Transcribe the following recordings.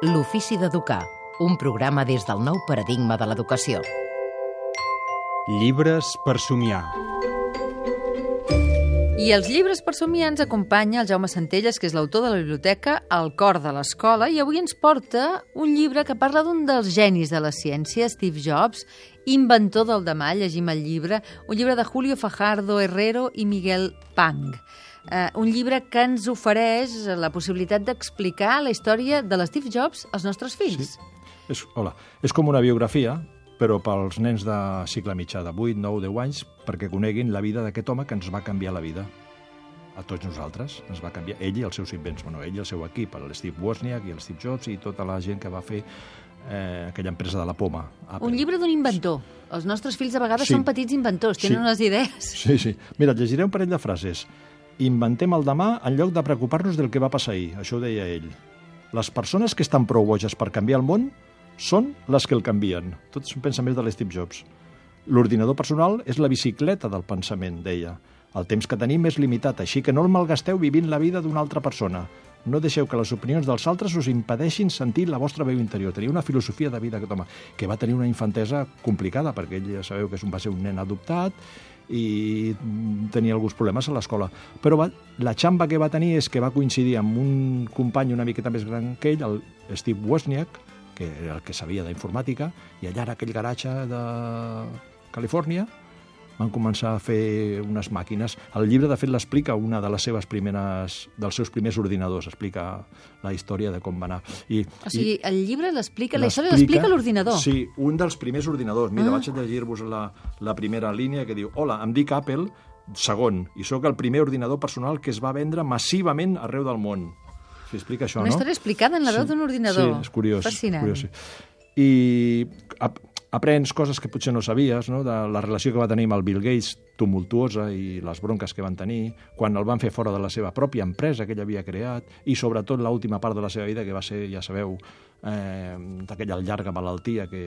L'ofici d'educar, un programa des del nou paradigma de l'educació. Llibres per somiar. I els llibres per somiar ens acompanya el Jaume Centelles, que és l'autor de la biblioteca El cor de l'escola, i avui ens porta un llibre que parla d'un dels genis de la ciència, Steve Jobs, inventor del demà, llegim el llibre, un llibre de Julio Fajardo Herrero i Miguel Pang. Uh, un llibre que ens ofereix la possibilitat d'explicar la història de l'Steve Jobs als nostres fills. Sí. És, hola, és com una biografia, però pels nens de cicle mitjà de 8, 9, 10 anys, perquè coneguin la vida d'aquest home que ens va canviar la vida a tots nosaltres. Ens va canviar ell i els seus invents, bueno, ell i el seu equip, el Steve Wozniak i el Steve Jobs i tota la gent que va fer eh, aquella empresa de la poma. Apple. Un llibre d'un inventor. Els nostres fills a vegades Sí. són petits inventors, tenen Sí. unes idees. Sí, sí. Mira, llegiré un parell de frases. Inventem el demà en lloc de preocupar-nos del que va passar ahir. Això ho deia ell. Les persones que estan prou boges per canviar el món són les que el canvien. Tot són pensaments de l'Steve Jobs. L'ordinador personal és la bicicleta del pensament, deia. El temps que tenim és limitat, així que no el malgasteu vivint la vida d'una altra persona. No deixeu que les opinions dels altres us impedeixin sentir la vostra veu interior. Tenia una filosofia de vida aquest home, que va tenir una infantesa complicada, perquè ell ja sabeu que és un, va ser un nen adoptat i tenia alguns problemes a l'escola. Però va, la xamba que va tenir és que va coincidir amb un company una miqueta més gran que ell, el Steve Wozniak, que era el que sabia d'informàtica, i allà en aquell garatge de Califòrnia van començar a fer unes màquines. El llibre, de fet, l'explica una de les seves primeres, dels seus primers ordinadors, explica la història de com va anar. I, O sigui, el llibre l'explica, la història l'explica- l'ordinador. Sí, un dels primers ordinadors. Mira, Ah. vaig a llegir-vos la, la primera línia que diu Hola, em dic Apple, segon, i sóc el primer ordinador personal que es va vendre massivament arreu del món. Sí, explica això, Una no? història explicada en la veu d'un ordinador. Sí, és curiós. Fascinant. Curiós, sí. I aprens coses que potser no sabies, no? de la relació que va tenir amb el Bill Gates, tumultuosa, i les bronques que van tenir, quan el van fer fora de la seva pròpia empresa que ell havia creat, i sobretot l'última part de la seva vida, que va ser, ja sabeu, eh, d'aquella llarga malaltia que,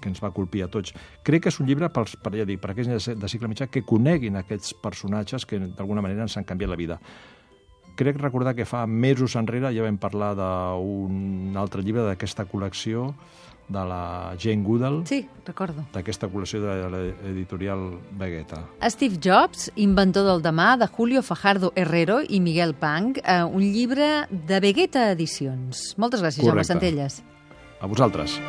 que ens va colpir a tots. Crec que és un llibre pels, per, ja dic, per aquells de, cicle mitjà que coneguin aquests personatges que d'alguna manera ens han canviat la vida. Crec recordar que fa mesos enrere ja vam parlar d'un altre llibre d'aquesta col·lecció de la Jane Goodall, Sí, recordo. d'aquesta col·lecció de l'editorial Vegeta. Steve Jobs, inventor del demà, de Julio Fajardo Herrero i Miguel Pang, eh, un llibre de Vegeta Edicions. Moltes gràcies, Jaume Correcte. Centelles. A vosaltres.